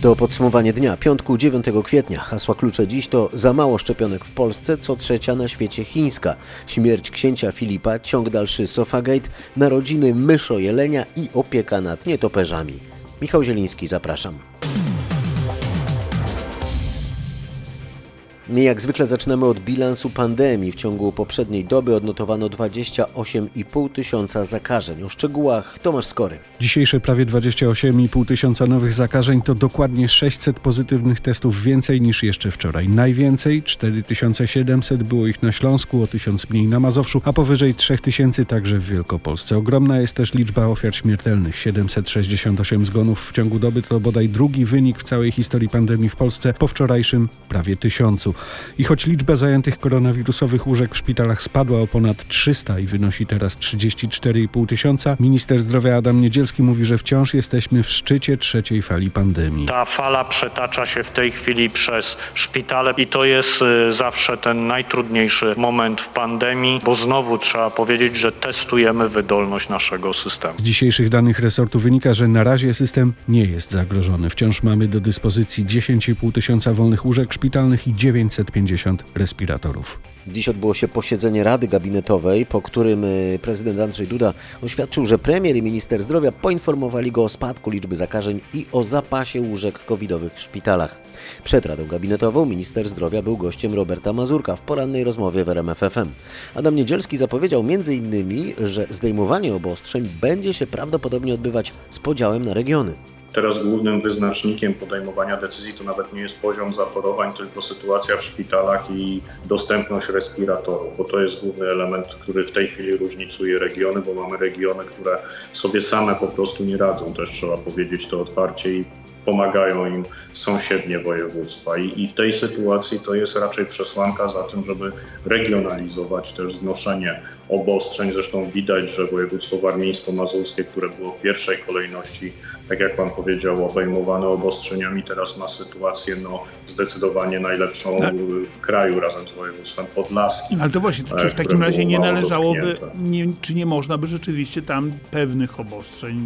To podsumowanie dnia, piątku 9 kwietnia. Hasła klucze dziś to za mało szczepionek w Polsce, co trzecia na świecie chińska. Śmierć księcia Filipa, ciąg dalszy Sofagate, narodziny myszo jelenia i opieka nad nietoperzami. Michał Zieliński, zapraszam. Jak zwykle zaczynamy od bilansu pandemii. W ciągu poprzedniej doby odnotowano 28,5 tysiąca zakażeń. O szczegółach Tomasz Skory. Dzisiejsze prawie 28,5 tysiąca nowych zakażeń to dokładnie 600 pozytywnych testów więcej niż jeszcze wczoraj. Najwięcej 4700 było ich na Śląsku, o 1000 mniej na Mazowszu, a powyżej 3000 także w Wielkopolsce. Ogromna jest też liczba ofiar śmiertelnych. 768 zgonów w ciągu doby to bodaj drugi wynik w całej historii pandemii w Polsce. Po wczorajszym prawie tysiącu. I choć liczba zajętych koronawirusowych łóżek w szpitalach spadła o ponad 300 i wynosi teraz 34,5 tysiąca, minister zdrowia Adam Niedzielski mówi, że wciąż jesteśmy w szczycie trzeciej fali pandemii. Ta fala przetacza się w tej chwili przez szpitale i to jest y, zawsze ten najtrudniejszy moment w pandemii, bo znowu trzeba powiedzieć, że testujemy wydolność naszego systemu. Z dzisiejszych danych resortu wynika, że na razie system nie jest zagrożony. Wciąż mamy do dyspozycji 10,5 tysiąca wolnych łóżek szpitalnych i 950 respiratorów. Dziś odbyło się posiedzenie Rady Gabinetowej, po którym y, prezydent Andrzej Duda oświadczył, że premier i minister zdrowia poinformowali go o spadku liczby zakażeń i o zapasie łóżek covidowych w szpitalach. Przed Radą Gabinetową minister zdrowia był gościem Roberta Mazurka w porannej rozmowie w RMFFM. Adam Niedzielski zapowiedział m.in., że zdejmowanie obostrzeń będzie się prawdopodobnie odbywać z podziałem na regiony. Teraz głównym wyznacznikiem podejmowania decyzji to nawet nie jest poziom zachorowań, tylko sytuacja w szpitalach i dostępność respiratorów, bo to jest główny element, który w tej chwili różnicuje regiony, bo mamy regiony, które sobie same po prostu nie radzą, też trzeba powiedzieć to otwarcie i pomagają im sąsiednie województwa. I, I, w tej sytuacji to jest raczej przesłanka za tym, żeby regionalizować też znoszenie obostrzeń. Zresztą widać, że województwo warmińsko-mazurskie, które było w pierwszej kolejności, tak jak pan powiedział, obejmowane obostrzeniami, teraz ma sytuację no, zdecydowanie najlepszą tak. w kraju razem z województwem podlaskim. Ale to właśnie, to czy w takim razie nie należałoby, nie, czy nie można by rzeczywiście tam pewnych obostrzeń,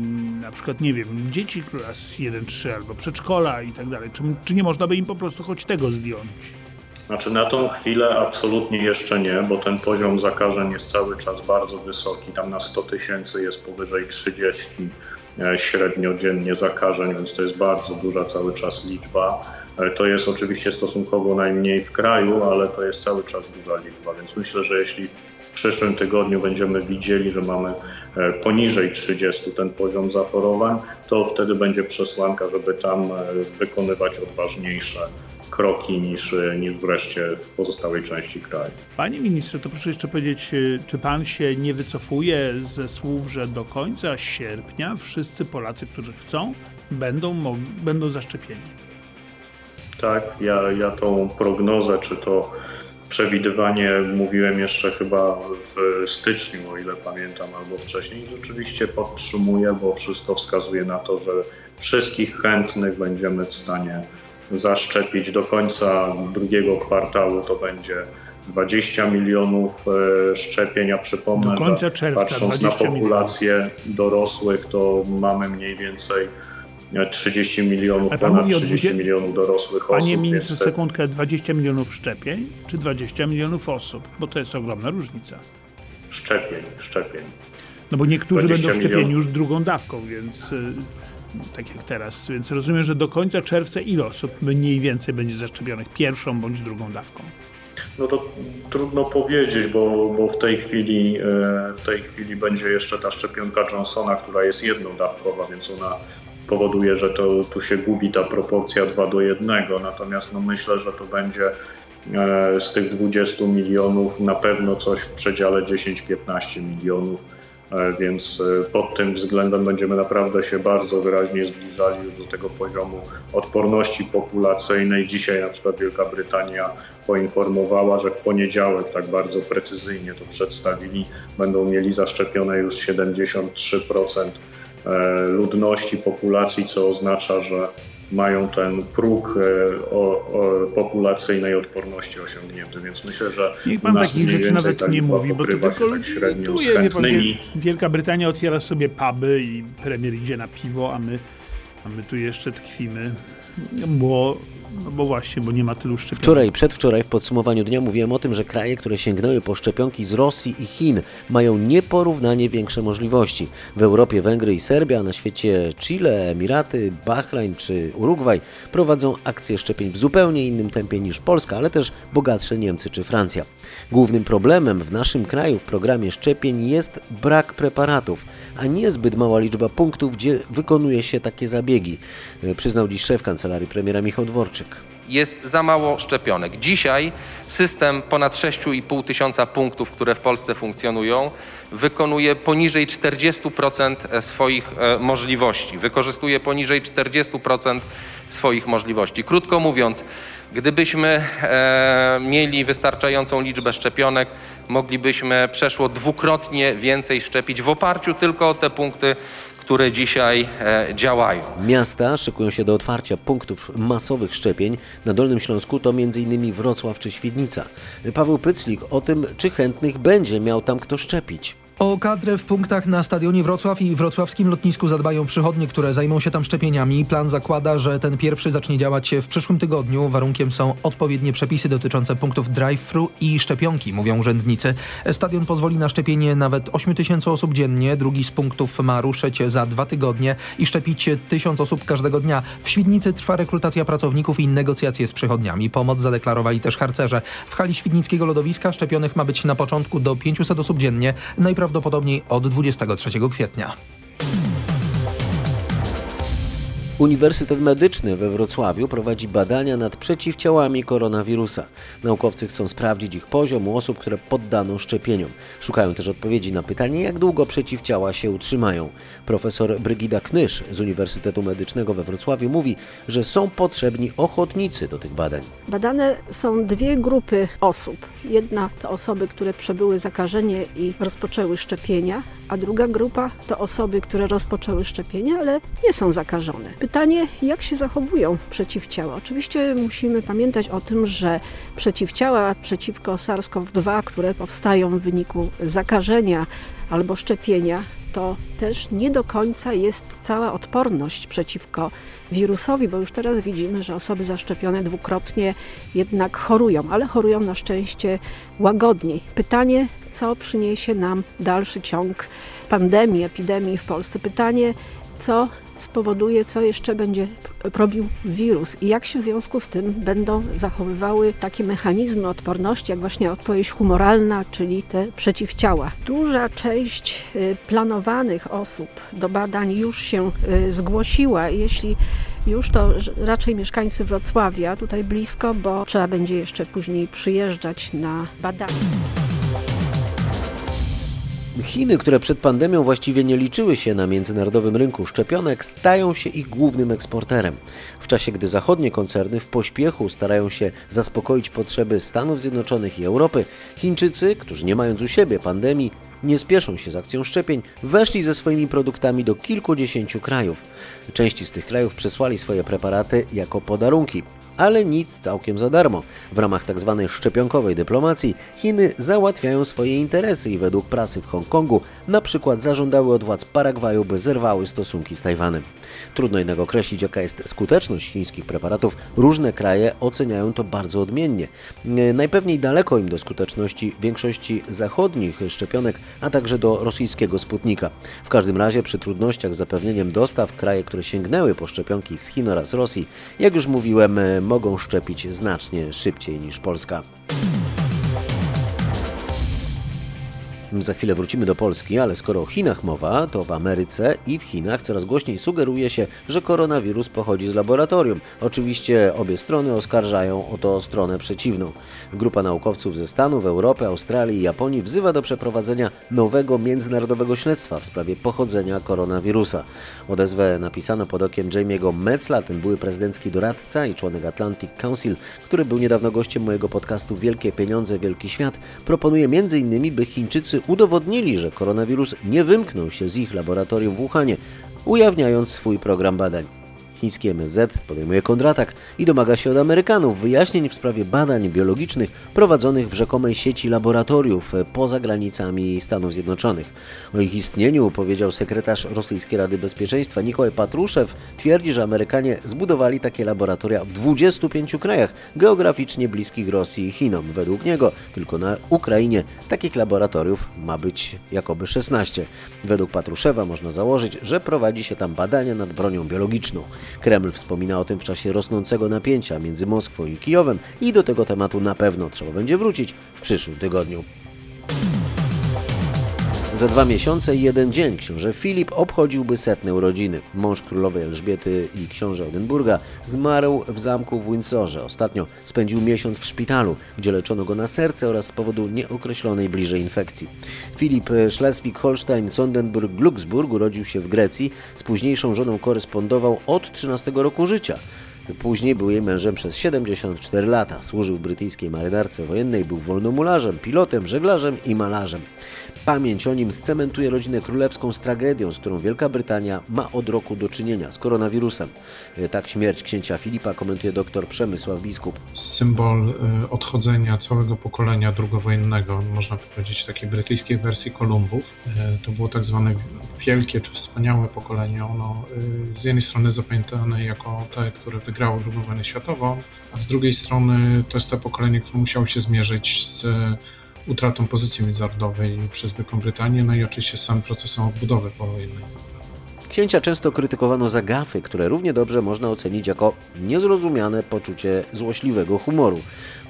na przykład, nie wiem, dzieci klas 1-3 albo przedszkola i tak dalej, czy, czy nie można by im po prostu choć tego zdjąć? Znaczy na tą chwilę absolutnie jeszcze nie, bo ten poziom zakażeń jest cały czas bardzo wysoki. Tam na 100 tysięcy jest powyżej 30 e, średnio dziennie zakażeń, więc to jest bardzo duża cały czas liczba. E, to jest oczywiście stosunkowo najmniej w kraju, ale to jest cały czas duża liczba, więc myślę, że jeśli w przyszłym tygodniu będziemy widzieli, że mamy e, poniżej 30 ten poziom zachorowań, to wtedy będzie przesłanka, żeby tam wykonywać odważniejsze kroki niż, niż wreszcie w pozostałej części kraju. Panie ministrze, to proszę jeszcze powiedzieć, czy pan się nie wycofuje ze słów, że do końca sierpnia wszyscy Polacy, którzy chcą, będą, będą zaszczepieni? Tak, ja, ja tą prognozę, czy to przewidywanie mówiłem jeszcze chyba w styczniu, o ile pamiętam, albo wcześniej. Rzeczywiście podtrzymuję, bo wszystko wskazuje na to, że wszystkich chętnych będziemy w stanie zaszczepić do końca drugiego kwartału to będzie 20 milionów e, szczepień, a przypomnę, do końca czerwca, patrząc na populację milionów. dorosłych, to mamy mniej więcej 30 milionów, ponad 30 20... milionów dorosłych Panie osób. Panie ministrze, te... sekundkę, 20 milionów szczepień czy 20 milionów osób? Bo to jest ogromna różnica. Szczepień, szczepień. No bo niektórzy będą szczepieni milionów. już drugą dawką, więc y, tak jak teraz. Więc rozumiem, że do końca czerwca ile osób mniej więcej będzie zaszczepionych pierwszą bądź drugą dawką? No to trudno powiedzieć, bo, bo w, tej chwili, e, w tej chwili będzie jeszcze ta szczepionka Johnsona, która jest jednodawkowa, więc ona powoduje, że to, tu się gubi ta proporcja 2 do 1. Natomiast no myślę, że to będzie e, z tych 20 milionów na pewno coś w przedziale 10-15 milionów więc e, pod tym względem będziemy naprawdę się bardzo wyraźnie zbliżali już do tego poziomu odporności populacyjnej. Dzisiaj na przykład Wielka Brytania poinformowała, że w poniedziałek tak bardzo precyzyjnie to przedstawili, będą mieli zaszczepione już 73% e, ludności populacji, co oznacza, że mają ten próg e, o, o populacyjnej odporności osiągnięty, więc myślę, że Niech pan takich rzeczy nawet nie mówi, bo to tylko tak średnio z chętnymi. Wielka Brytania otwiera sobie puby i premier idzie na piwo, a my A my tu jeszcze tkwimy, bo no bo właśnie, bo nie ma tylu szczepionek. Wczoraj, przedwczoraj w podsumowaniu dnia mówiłem o tym, że kraje, które sięgnęły po szczepionki z Rosji i Chin mają nieporównanie większe możliwości. W Europie Węgry i Serbia, a na świecie Chile, Emiraty, Bahrain czy Urugwaj prowadzą akcje szczepień w zupełnie innym tempie niż Polska, ale też bogatsze Niemcy czy Francja. Głównym problemem w naszym kraju w programie szczepień jest brak preparatów, a nie zbyt mała liczba punktów, gdzie wykonuje się takie zabiegi, przyznał dziś szef kancelarii premiera Michał Dworczyk jest za mało szczepionek. Dzisiaj system ponad 6,5 tysiąca punktów, które w Polsce funkcjonują, wykonuje poniżej 40% swoich e, możliwości, wykorzystuje poniżej 40% swoich możliwości. Krótko mówiąc, gdybyśmy e, mieli wystarczającą liczbę szczepionek, moglibyśmy przeszło dwukrotnie więcej szczepić w oparciu tylko o te punkty, które dzisiaj e, działają. Miasta szykują się do otwarcia punktów masowych szczepień. Na Dolnym Śląsku to m.in. Wrocław czy Świdnica. Paweł Pyclik o tym, czy chętnych będzie miał tam kto szczepić. O kadrę w punktach na Stadionie Wrocław i wrocławskim lotnisku zadbają przychodnie, które zajmą się tam szczepieniami. Plan zakłada, że ten pierwszy zacznie działać w przyszłym tygodniu. Warunkiem są odpowiednie przepisy dotyczące punktów drive-thru i szczepionki, mówią urzędnicy. Stadion pozwoli na szczepienie nawet 8 tysięcy osób dziennie. Drugi z punktów ma ruszyć za dwa tygodnie i szczepić tysiąc osób każdego dnia. W Świdnicy trwa rekrutacja pracowników i negocjacje z przychodniami. Pomoc zadeklarowali też harcerze. W hali świdnickiego lodowiska szczepionych ma być na początku do 500 osób dziennie. Najprawdopodobniej najprawdopodobniej od 23 kwietnia. Uniwersytet Medyczny we Wrocławiu prowadzi badania nad przeciwciałami koronawirusa. Naukowcy chcą sprawdzić ich poziom u osób, które poddano szczepieniom. Szukają też odpowiedzi na pytanie, jak długo przeciwciała się utrzymają. Profesor Brygida Knysz z Uniwersytetu Medycznego we Wrocławiu mówi, że są potrzebni ochotnicy do tych badań. Badane są dwie grupy osób. Jedna to osoby, które przebyły zakażenie i rozpoczęły szczepienia, a druga grupa to osoby, które rozpoczęły szczepienia, ale nie są zakażone. Pytanie, jak się zachowują przeciwciała? Oczywiście musimy pamiętać o tym, że przeciwciała przeciwko SARS-CoV-2, które powstają w wyniku zakażenia albo szczepienia, to też nie do końca jest cała odporność przeciwko wirusowi, bo już teraz widzimy, że osoby zaszczepione dwukrotnie jednak chorują, ale chorują na szczęście łagodniej. Pytanie, co przyniesie nam dalszy ciąg pandemii, epidemii w Polsce? Pytanie, co spowoduje, co jeszcze będzie robił wirus i jak się w związku z tym będą zachowywały takie mechanizmy odporności, jak właśnie odpowiedź humoralna, czyli te przeciwciała. Duża część y, planowanych osób do badań już się y, zgłosiła. Jeśli już to raczej mieszkańcy Wrocławia, tutaj blisko, bo trzeba będzie jeszcze później przyjeżdżać na badania. Chiny, które przed pandemią właściwie nie liczyły się na międzynarodowym rynku szczepionek, stają się ich głównym eksporterem. W czasie, gdy zachodnie koncerny w pośpiechu starają się zaspokoić potrzeby Stanów Zjednoczonych i Europy, Chińczycy, którzy nie mając u siebie pandemii, nie spieszą się z akcją szczepień, weszli ze swoimi produktami do kilkudziesięciu krajów. Części z tych krajów przesłali swoje preparaty jako podarunki ale nic całkiem za darmo. W ramach tzw. Tak szczepionkowej dyplomacji Chiny załatwiają swoje interesy i według prasy w Hongkongu na przykład zażądały od władz Paragwaju, by zerwały stosunki z Tajwanem. Trudno jednak określić, jaka jest skuteczność chińskich preparatów. Różne kraje oceniają to bardzo odmiennie. Najpewniej daleko im do skuteczności większości zachodnich szczepionek, a także do rosyjskiego Sputnika. W każdym razie przy trudnościach z zapewnieniem dostaw kraje, które sięgnęły po szczepionki z Chin oraz Rosji, jak już mówiłem, mogą szczepić znacznie szybciej niż Polska. Za chwilę wrócimy do Polski, ale skoro o Chinach mowa, to w Ameryce i w Chinach coraz głośniej sugeruje się, że koronawirus pochodzi z laboratorium. Oczywiście obie strony oskarżają o to stronę przeciwną. Grupa naukowców ze Stanów, Europy, Australii i Japonii wzywa do przeprowadzenia nowego międzynarodowego śledztwa w sprawie pochodzenia koronawirusa. Odezwę napisano pod okiem Jamie'ego Metzla, ten były prezydencki doradca i członek Atlantic Council, który był niedawno gościem mojego podcastu Wielkie Pieniądze, Wielki Świat. Proponuje m.in., by Chińczycy udowodnili, że koronawirus nie wymknął się z ich laboratorium w Wuhanie, ujawniając swój program badań. Chiński MSZ podejmuje kontratak i domaga się od Amerykanów wyjaśnień w sprawie badań biologicznych prowadzonych w rzekomej sieci laboratoriów poza granicami Stanów Zjednoczonych. O ich istnieniu powiedział sekretarz Rosyjskiej Rady Bezpieczeństwa Nikołaj Patruszew. Twierdzi, że Amerykanie zbudowali takie laboratoria w 25 krajach geograficznie bliskich Rosji i Chinom. Według niego tylko na Ukrainie takich laboratoriów ma być jakoby 16. Według Patruszewa można założyć, że prowadzi się tam badania nad bronią biologiczną. Kreml wspomina o tym w czasie rosnącego napięcia między Moskwą i Kijowem i do tego tematu na pewno trzeba będzie wrócić w przyszłym tygodniu. Za dwa miesiące i jeden dzień książę Filip obchodziłby setne urodziny. Mąż królowej Elżbiety i książę Edynburga zmarł w zamku w Windsorze. Ostatnio spędził miesiąc w szpitalu, gdzie leczono go na serce oraz z powodu nieokreślonej bliżej infekcji. Filip Schleswig-Holstein-Sonderburg-Glücksburg urodził się w Grecji. Z późniejszą żoną korespondował od 13 roku życia. Później był jej mężem przez 74 lata. Służył w brytyjskiej marynarce wojennej, był wolnomularzem, pilotem, żeglarzem i malarzem. Pamięć o nim scementuje rodzinę królewską z tragedią, z którą Wielka Brytania ma od roku do czynienia, z koronawirusem. Tak śmierć księcia Filipa komentuje dr Przemysław Biskup. Symbol y, odchodzenia całego pokolenia drugowojennego, można powiedzieć takiej brytyjskiej wersji Kolumbów. Y, to było tak zwane wielkie czy wspaniałe pokolenie. Ono z jednej strony zapamiętane jako te, które wygrało II wojnę światową, a z drugiej strony to jest to pokolenie, które musiało się zmierzyć z utratą pozycji międzynarodowej przez Wielką Brytanię, no i oczywiście sam procesem odbudowy powojennej. Księcia często krytykowano za gafy, które równie dobrze można ocenić jako niezrozumiane poczucie złośliwego humoru.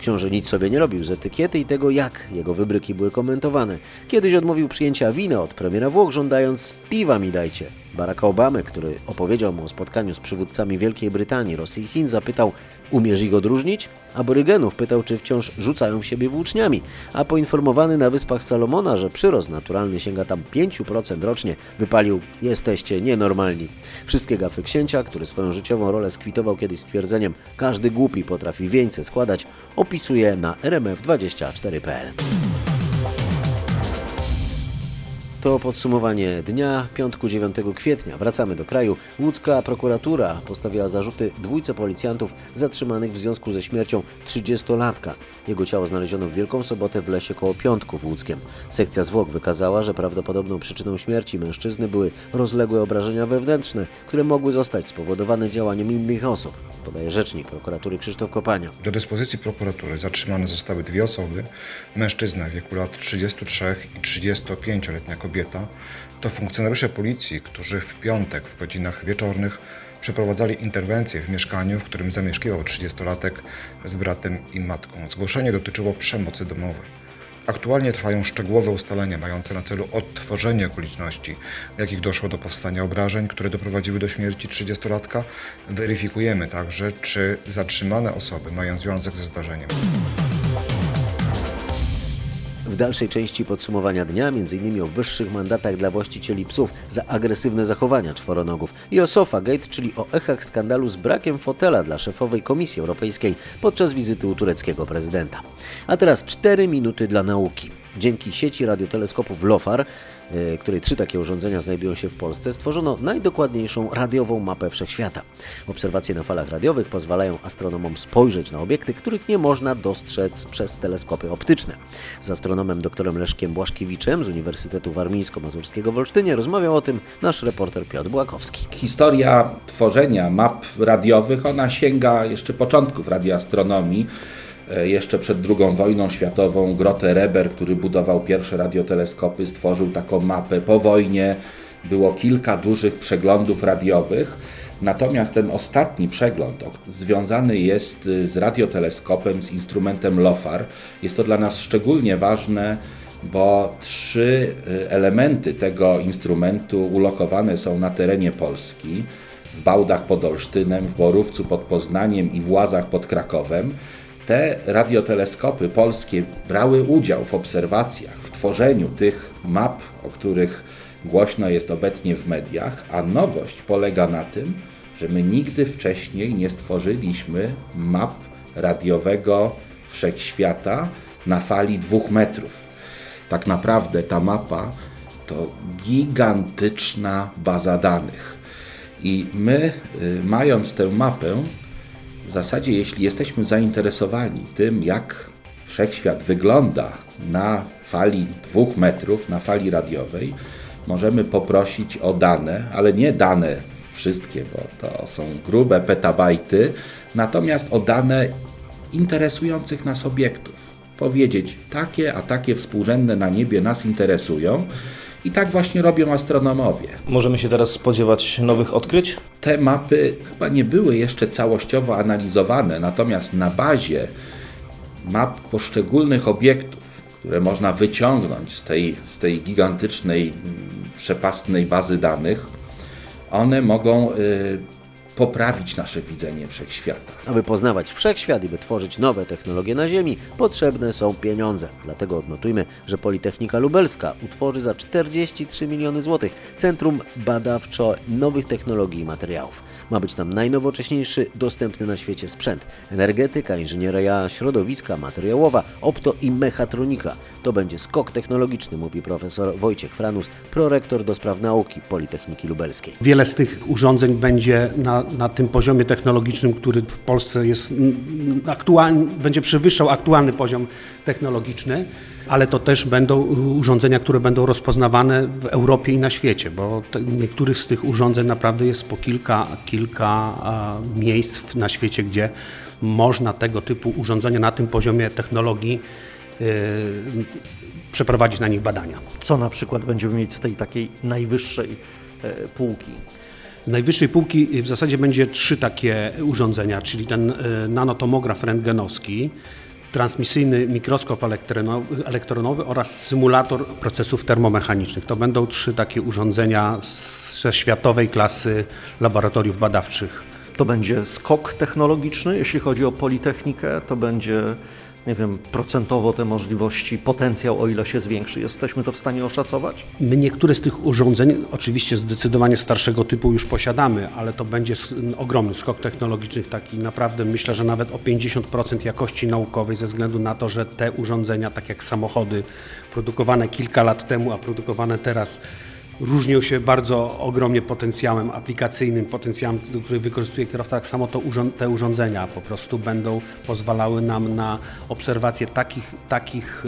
Książę nic sobie nie robił z etykiety i tego, jak jego wybryki były komentowane. Kiedyś odmówił przyjęcia wina od premiera Włoch, żądając piwa mi dajcie. Baracka Obamy, który opowiedział mu o spotkaniu z przywódcami Wielkiej Brytanii, Rosji i Chin, zapytał, umiesz ich odróżnić? Aborygenów pytał, czy wciąż rzucają w siebie włóczniami, a poinformowany na Wyspach Salomona, że przyrost naturalny sięga tam 5% rocznie, wypalił, jesteście nienormalni. Wszystkie gafy księcia, który swoją życiową rolę skwitował kiedyś stwierdzeniem, każdy głupi potrafi wieńce składać, opisuje na rmf24.pl. To podsumowanie dnia, piątku 9 kwietnia. Wracamy do kraju. Łódzka prokuratura postawiła zarzuty dwójce policjantów zatrzymanych w związku ze śmiercią 30-latka. Jego ciało znaleziono w Wielką Sobotę w lesie koło Piątku w Łódzkiem. Sekcja zwłok wykazała, że prawdopodobną przyczyną śmierci mężczyzny były rozległe obrażenia wewnętrzne, które mogły zostać spowodowane działaniem innych osób podaje rzecznik prokuratury Krzysztof Kopania. Do dyspozycji prokuratury zatrzymane zostały dwie osoby, mężczyzna w wieku lat 33 i 35-letnia kobieta. To funkcjonariusze policji, którzy w piątek w godzinach wieczornych przeprowadzali interwencję w mieszkaniu, w którym zamieszkiwał 30-latek z bratem i matką. Zgłoszenie dotyczyło przemocy domowej. Aktualnie trwają szczegółowe ustalenia mające na celu odtworzenie okoliczności, w jakich doszło do powstania obrażeń, które doprowadziły do śmierci 30-latka. Weryfikujemy także, czy zatrzymane osoby mają związek ze zdarzeniem. W dalszej części podsumowania dnia m.in. o wyższych mandatach dla właścicieli psów za agresywne zachowania czworonogów i o Sofagate, czyli o echach skandalu z brakiem fotela dla szefowej Komisji Europejskiej podczas wizyty u tureckiego prezydenta. A teraz 4 minuty dla nauki. Dzięki sieci radioteleskopów LOFAR E, której trzy takie urządzenia znajdują się w Polsce, stworzono najdokładniejszą radiową mapę wszechświata. Obserwacje na falach radiowych pozwalają astronomom spojrzeć na obiekty, których nie można dostrzec przez teleskopy optyczne. Z astronomem dr Leszkiem Błaszkiewiczem z Uniwersytetu Warmińsko-Mazurskiego w Olsztynie rozmawiał o tym nasz reporter Piotr Błakowski. Historia tworzenia map radiowych, ona sięga jeszcze początków radioastronomii. E, jeszcze przed II wojną światową Grote Reber, który budował pierwsze radioteleskopy, stworzył taką mapę. Po wojnie było kilka dużych przeglądów radiowych. Natomiast ten ostatni przegląd związany jest y, z radioteleskopem, z instrumentem LOFAR. Jest to dla nas szczególnie ważne, bo trzy y, elementy tego instrumentu ulokowane są na terenie Polski. W Bałdach pod Olsztynem, w Borówcu pod Poznaniem i w Łazach pod Krakowem. Te radioteleskopy polskie brały udział w obserwacjach, w tworzeniu tych map, o których głośno jest obecnie w mediach, a nowość polega na tym, że my nigdy wcześniej nie stworzyliśmy map radiowego wszechświata na fali dwóch metrów. Tak naprawdę ta mapa to gigantyczna baza danych I my, y, mając tę mapę, zasadzie jeśli jesteśmy zainteresowani tym, jak wszechświat wygląda na fali dwóch metrów, na fali radiowej, możemy poprosić o dane, ale nie dane wszystkie, bo to są grube petabajty, natomiast o dane interesujących nas obiektów. Powiedzieć, takie a takie współrzędne na niebie nas interesują. I tak właśnie robią astronomowie. Możemy się teraz spodziewać nowych odkryć? Te mapy chyba nie były jeszcze całościowo analizowane, natomiast na bazie map poszczególnych obiektów, które można wyciągnąć z tej, z tej gigantycznej, mm, przepastnej bazy danych, one mogą y, poprawić nasze widzenie wszechświata. Aby poznawać wszechświat i by tworzyć nowe technologie na Ziemi, potrzebne są pieniądze. Dlatego odnotujmy, że Politechnika Lubelska utworzy za 43 miliony złotych Centrum Badawczo Nowych Technologii i Materiałów. Ma być tam najnowocześniejszy, dostępny na świecie sprzęt. Energetyka, inżynieria środowiska, materiałowa, opto i mechatronika. To będzie skok technologiczny, mówi profesor Wojciech Franus, prorektor do spraw nauki Politechniki Lubelskiej. Wiele z tych urządzeń będzie na, na tym poziomie technologicznym, który w Polsce jest będzie przewyższał aktualny poziom technologiczny, ale to też będą urządzenia, które będą rozpoznawane w Europie i na świecie, bo te, niektórych z tych urządzeń naprawdę jest po kilka, kilka miejsc na świecie, gdzie można tego typu urządzenia na tym poziomie technologii yy, przeprowadzić na nich badania. Co na przykład będziemy mieć z tej takiej najwyższej e, półki? Z najwyższej półki w zasadzie będzie trzy takie urządzenia, czyli ten e, nanotomograf rentgenowski, transmisyjny mikroskop elektronowy, oraz symulator procesów termomechanicznych. To będą trzy takie urządzenia ze światowej klasy laboratoriów badawczych. To będzie skok technologiczny, jeśli chodzi o Politechnikę, to będzie nie wiem, procentowo te możliwości, potencjał, o ile się zwiększy. Jesteśmy to w stanie oszacować? My niektóre z tych urządzeń, oczywiście zdecydowanie starszego typu już posiadamy, ale to będzie ogromny skok technologiczny, taki naprawdę myślę, że nawet o 50% jakości naukowej ze względu na to, że te urządzenia, tak jak samochody produkowane kilka lat temu, a produkowane teraz różnią się bardzo ogromnie potencjałem aplikacyjnym, potencjałem, który wykorzystuje kierowca, tak samo to te urządzenia po prostu będą pozwalały nam na obserwację takich, takich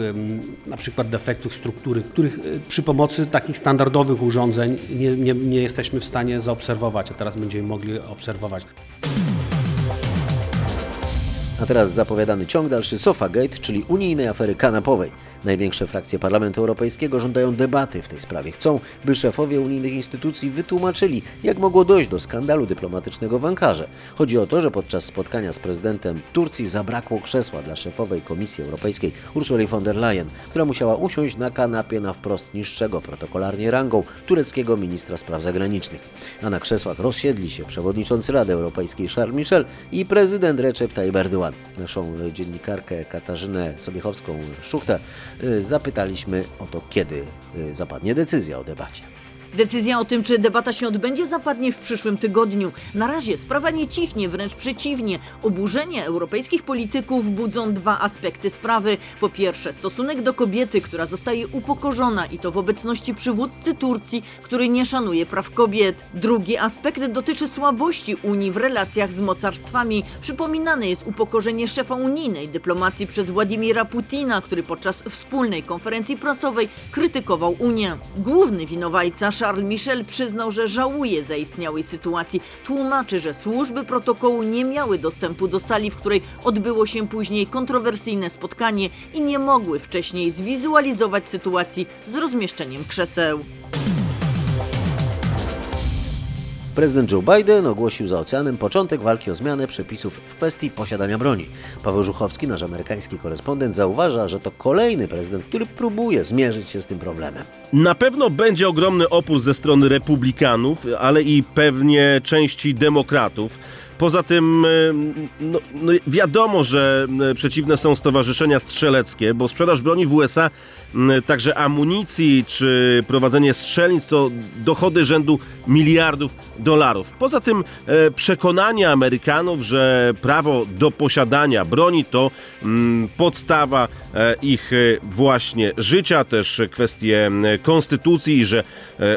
na przykład defektów struktury, których y, przy pomocy takich standardowych urządzeń nie, nie, nie jesteśmy w stanie zaobserwować, a teraz będziemy mogli obserwować. A teraz zapowiadany ciąg dalszy Sofagate, czyli unijnej afery kanapowej. Największe frakcje Parlamentu Europejskiego żądają debaty w tej sprawie. Chcą, by szefowie unijnych instytucji wytłumaczyli, jak mogło dojść do skandalu dyplomatycznego w Ankarze. Chodzi o to, że podczas spotkania z prezydentem Turcji zabrakło krzesła dla szefowej Komisji Europejskiej Ursuli von der Leyen, która musiała usiąść na kanapie na wprost niższego protokolarnie rangą tureckiego ministra spraw zagranicznych. A na krzesłach rozsiedli się przewodniczący Rady Europejskiej Charles Michel i prezydent Recep Tayyip Erdogan. Naszą dziennikarkę Katarzynę Sobiechowską-Szuchtę zapytaliśmy o to, kiedy y, zapadnie decyzja o debacie. Decyzja o tym, czy debata się odbędzie, zapadnie w przyszłym tygodniu. Na razie sprawa nie cichnie, wręcz przeciwnie. Oburzenie europejskich polityków budzą dwa aspekty sprawy. Po pierwsze, stosunek do kobiety, która zostaje upokorzona i to w obecności przywódcy Turcji, który nie szanuje praw kobiet. Drugi aspekt dotyczy słabości Unii w relacjach z mocarstwami. Przypominane jest upokorzenie szefa unijnej dyplomacji przez Władimira Putina, który podczas wspólnej konferencji prasowej krytykował Unię. Główny winowajca Charles Michel przyznał, że żałuje zaistniałej sytuacji. Tłumaczy, że służby protokołu nie miały dostępu do sali, w której odbyło się później kontrowersyjne spotkanie i nie mogły wcześniej zwizualizować sytuacji z rozmieszczeniem krzeseł. Prezydent Joe Biden ogłosił za oceanem początek walki o zmianę przepisów w kwestii posiadania broni. Paweł Żuchowski, nasz amerykański korespondent, zauważa, że to kolejny prezydent, który próbuje zmierzyć się z tym problemem. Na pewno będzie ogromny opór ze strony republikanów, ale i pewnie części demokratów. Poza tym e, no, no wiadomo, że e, przeciwne są stowarzyszenia strzeleckie, bo sprzedaż broni w USA także amunicji czy prowadzenie strzelnic to dochody rzędu miliardów dolarów. Poza tym e, przekonanie Amerykanów, że prawo do posiadania broni to mm, podstawa e, ich właśnie życia, też kwestie konstytucji, że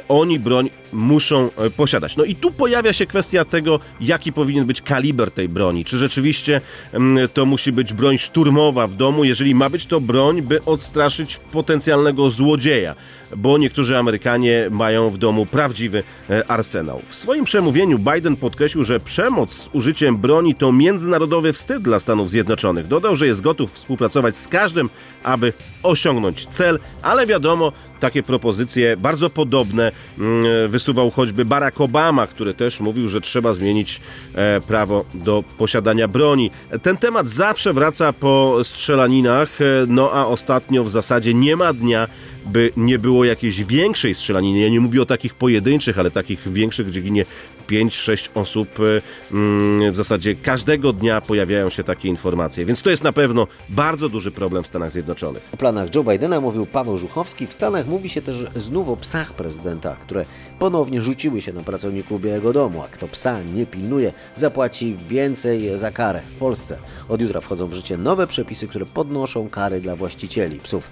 oni broń muszą posiadać. No i tu pojawia się kwestia tego, jaki powinien być kaliber tej broni. Czy rzeczywiście mm, to musi być broń szturmowa w domu, jeżeli ma być to broń, by odstraszyć potencjalnego złodzieja, bo niektórzy Amerykanie mają w domu prawdziwy e, arsenał. W swoim przemówieniu Biden podkreślił, że przemoc z użyciem broni to międzynarodowy wstyd dla Stanów Zjednoczonych. Dodał, że jest gotów współpracować z każdym, aby osiągnąć cel, ale wiadomo, takie propozycje bardzo podobne mm, wysuwał choćby Barack Obama, który też mówił, że trzeba zmienić e, prawo do posiadania broni. Ten temat zawsze wraca po strzelaninach, e, no a ostatnio w zasadzie nie ma dnia, by nie było jakiejś większej strzelaniny. Ja nie mówię o takich pojedynczych, ale takich większych, gdzie ginie 5-6 osób. E, mm, w zasadzie każdego dnia pojawiają się takie informacje, więc to jest na pewno bardzo duży problem w Stanach Zjednoczonych. O planach Joe Bidena mówił Paweł Żuchowski. W Stanach mówi się też znów o psach prezydenta, które ponownie rzuciły się na pracowników Białego Domu. A kto psa nie pilnuje, zapłaci więcej za karę. W Polsce od jutra wchodzą w życie nowe przepisy, które podnoszą kary dla właścicieli psów.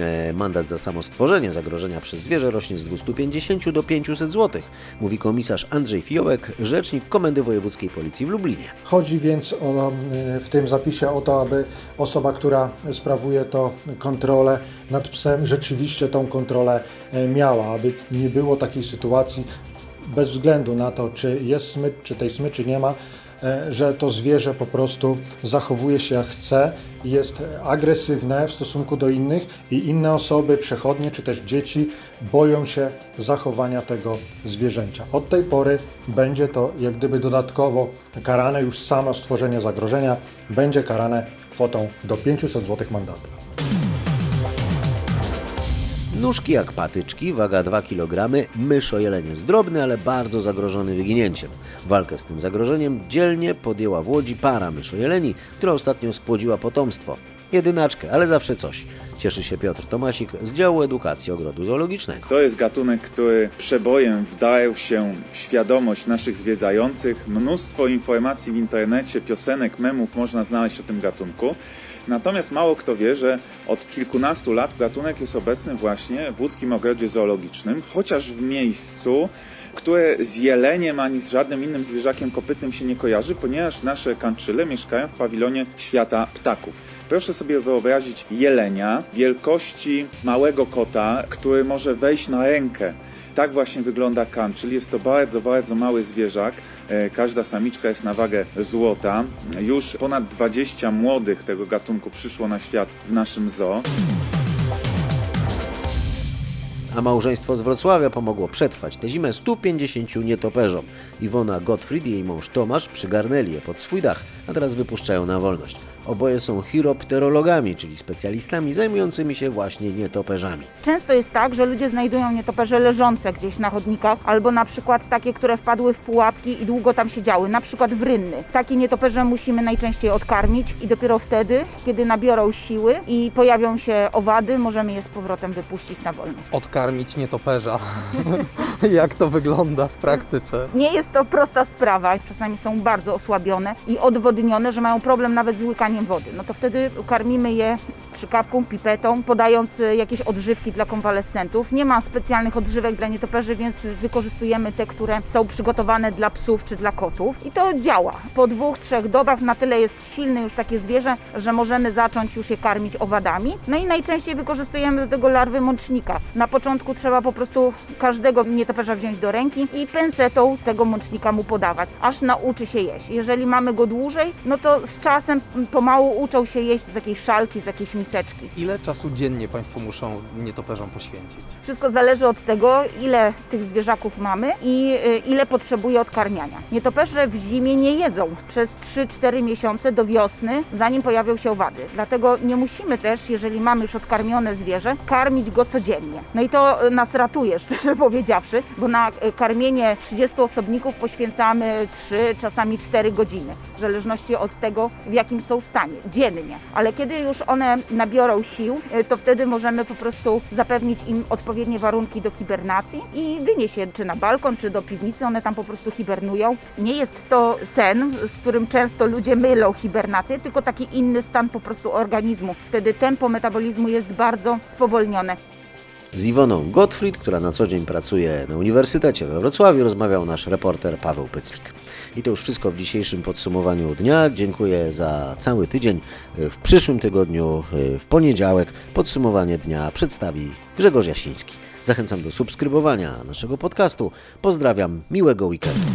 E, mandat za samo stworzenie zagrożenia przez zwierzę rośnie z 250 do 500 zł, mówi komisarz Andrzej Fiołek, rzecznik Komendy Wojewódzkiej Policji w Lublinie. Chodzi więc o, e, w tym zapisie o to, aby osoba, która sprawuje to kontrolę nad psem, rzeczywiście tą kontrolę e, miała, aby nie było takiej sytuacji, bez względu na to, czy jest smycz, czy tej smyczy nie ma, że to zwierzę po prostu zachowuje się jak chce, jest agresywne w stosunku do innych i inne osoby, przechodnie czy też dzieci boją się zachowania tego zwierzęcia. Od tej pory będzie to jak gdyby dodatkowo karane, już samo stworzenie zagrożenia będzie karane kwotą do 500 zł mandatu. Nóżki jak patyczki, waga 2 kg, myszojeleń jest drobny, ale bardzo zagrożony wyginięciem. Walkę z tym zagrożeniem dzielnie podjęła w Łodzi para myszojeleni, która ostatnio spłodziła potomstwo. Jedynaczkę, ale zawsze coś. Cieszy się Piotr Tomasik z działu edukacji ogrodu zoologicznego. To jest gatunek, który przebojem wdarł się w świadomość naszych zwiedzających. Mnóstwo informacji w internecie, piosenek, memów można znaleźć o tym gatunku. Natomiast mało kto wie, że od kilkunastu lat gatunek jest obecny właśnie w łódzkim ogrodzie zoologicznym, chociaż w miejscu, które z jeleniem ani z żadnym innym zwierzakiem kopytnym się nie kojarzy, ponieważ nasze kanczyle mieszkają w pawilonie świata ptaków. Proszę sobie wyobrazić jelenia wielkości małego kota, który może wejść na rękę tak właśnie wygląda kan, czyli jest to bardzo, bardzo mały zwierzak. E, każda samiczka jest na wagę złota. Już ponad 20 młodych tego gatunku przyszło na świat w naszym zoo. A małżeństwo z Wrocławia pomogło przetrwać tę zimę 150 nietoperzom. Iwona Gottfried i jej mąż Tomasz przygarnęli je pod swój dach, a teraz wypuszczają na wolność. Oboje są chiropterologami, czyli specjalistami zajmującymi się właśnie nietoperzami. Często jest tak, że ludzie znajdują nietoperze leżące gdzieś na chodnikach, albo na przykład takie, które wpadły w pułapki i długo tam siedziały, na przykład w rynny. Takie nietoperze musimy najczęściej odkarmić i dopiero wtedy, kiedy nabiorą siły i pojawią się owady, możemy je z powrotem wypuścić na wolność. Odkarmić nietoperza. Jak to wygląda w praktyce? Nie jest to prosta sprawa. Czasami są bardzo osłabione i odwodnione, że mają problem nawet z łykaniem wody. No to wtedy karmimy je z przykawką, pipetą, podając e, jakieś odżywki dla konwalescentów. Nie ma specjalnych odżywek dla nietoperzy, więc wykorzystujemy te, które są przygotowane dla psów czy dla kotów. I to działa. Po dwóch, trzech dobach na tyle jest silne już takie zwierzę, że możemy zacząć już je karmić owadami. No i najczęściej wykorzystujemy do tego larwy mącznika. Na początku trzeba po prostu każdego nietoperza wziąć do ręki i pensetą tego mącznika mu podawać, aż nauczy się jeść. Jeżeli mamy go dłużej, no to z czasem po pomału uczą się jeść z jakiejś szalki, z jakiejś miseczki. Ile czasu dziennie Państwo muszą nietoperzom poświęcić? Wszystko zależy od tego, ile tych zwierzaków mamy i y, ile potrzebuje odkarmiania. Nietoperze w zimie nie jedzą przez 3-4 miesiące do wiosny, zanim pojawią się owady. Dlatego nie musimy też, jeżeli mamy już odkarmione zwierzę, karmić go codziennie. No i to to nas ratuje, szczerze powiedziawszy, bo na e, karmienie 30 osobników poświęcamy 3, czasami 4 godziny, w zależności od tego, w jakim są stanie, dziennie. Ale kiedy już one nabiorą sił, e, to wtedy możemy po prostu zapewnić im odpowiednie warunki do hibernacji i wynieść je czy na balkon, czy do piwnicy, one tam po prostu hibernują. Nie jest to sen, z którym często ludzie mylą hibernację, tylko taki inny stan po prostu organizmu. Wtedy tempo metabolizmu jest bardzo spowolnione. Z Iwoną Gottfried, która na co dzień pracuje na Uniwersytecie we Wrocławiu, rozmawiał nasz reporter Paweł Pyclik. I to już wszystko w dzisiejszym podsumowaniu dnia. Dziękuję za cały tydzień. W przyszłym tygodniu, w poniedziałek, podsumowanie dnia przedstawi Grzegorz Jasiński. Zachęcam do subskrybowania naszego podcastu. Pozdrawiam, miłego weekendu.